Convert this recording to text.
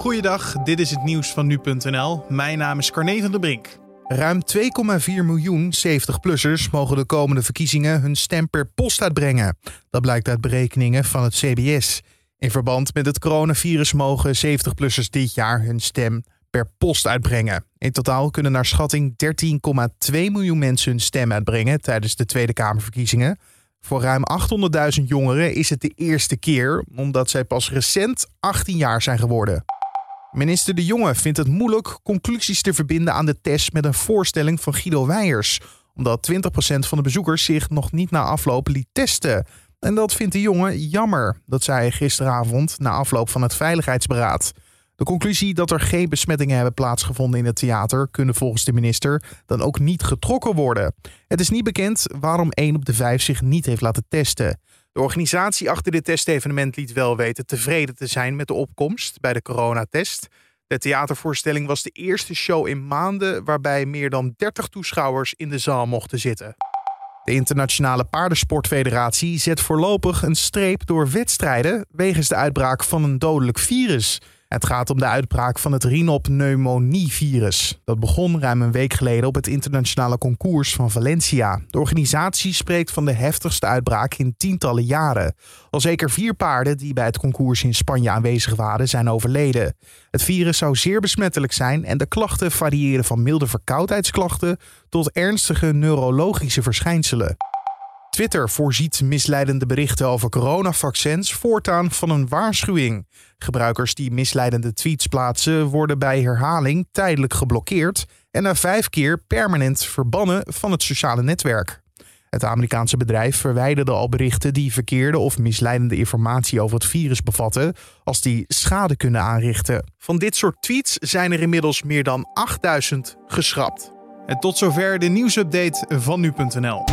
Goeiedag, dit is het nieuws van nu.nl. Mijn naam is Carne van der Brink. Ruim 2,4 miljoen 70-plussers mogen de komende verkiezingen hun stem per post uitbrengen. Dat blijkt uit berekeningen van het CBS. In verband met het coronavirus mogen 70-plussers dit jaar hun stem per post uitbrengen. In totaal kunnen naar schatting 13,2 miljoen mensen hun stem uitbrengen tijdens de Tweede Kamerverkiezingen. Voor ruim 800.000 jongeren is het de eerste keer, omdat zij pas recent 18 jaar zijn geworden. Minister De Jonge vindt het moeilijk conclusies te verbinden aan de test met een voorstelling van Guido Weijers, omdat 20% van de bezoekers zich nog niet na afloop liet testen. En dat vindt De Jonge jammer, dat zei hij gisteravond na afloop van het Veiligheidsberaad. De conclusie dat er geen besmettingen hebben plaatsgevonden in het theater kunnen volgens de minister dan ook niet getrokken worden. Het is niet bekend waarom 1 op de 5 zich niet heeft laten testen. De organisatie achter dit testevenement liet wel weten tevreden te zijn met de opkomst bij de coronatest. De theatervoorstelling was de eerste show in maanden waarbij meer dan 30 toeschouwers in de zaal mochten zitten. De Internationale Paardensportfederatie zet voorlopig een streep door wedstrijden wegens de uitbraak van een dodelijk virus. Het gaat om de uitbraak van het rhinopneumonie-virus. Dat begon ruim een week geleden op het internationale concours van Valencia. De organisatie spreekt van de heftigste uitbraak in tientallen jaren. Al zeker vier paarden die bij het concours in Spanje aanwezig waren, zijn overleden. Het virus zou zeer besmettelijk zijn en de klachten variëren van milde verkoudheidsklachten tot ernstige neurologische verschijnselen. Twitter voorziet misleidende berichten over coronavaccins voortaan van een waarschuwing. Gebruikers die misleidende tweets plaatsen worden bij herhaling tijdelijk geblokkeerd en na vijf keer permanent verbannen van het sociale netwerk. Het Amerikaanse bedrijf verwijderde al berichten die verkeerde of misleidende informatie over het virus bevatten, als die schade kunnen aanrichten. Van dit soort tweets zijn er inmiddels meer dan 8000 geschrapt. En tot zover de nieuwsupdate van nu.nl.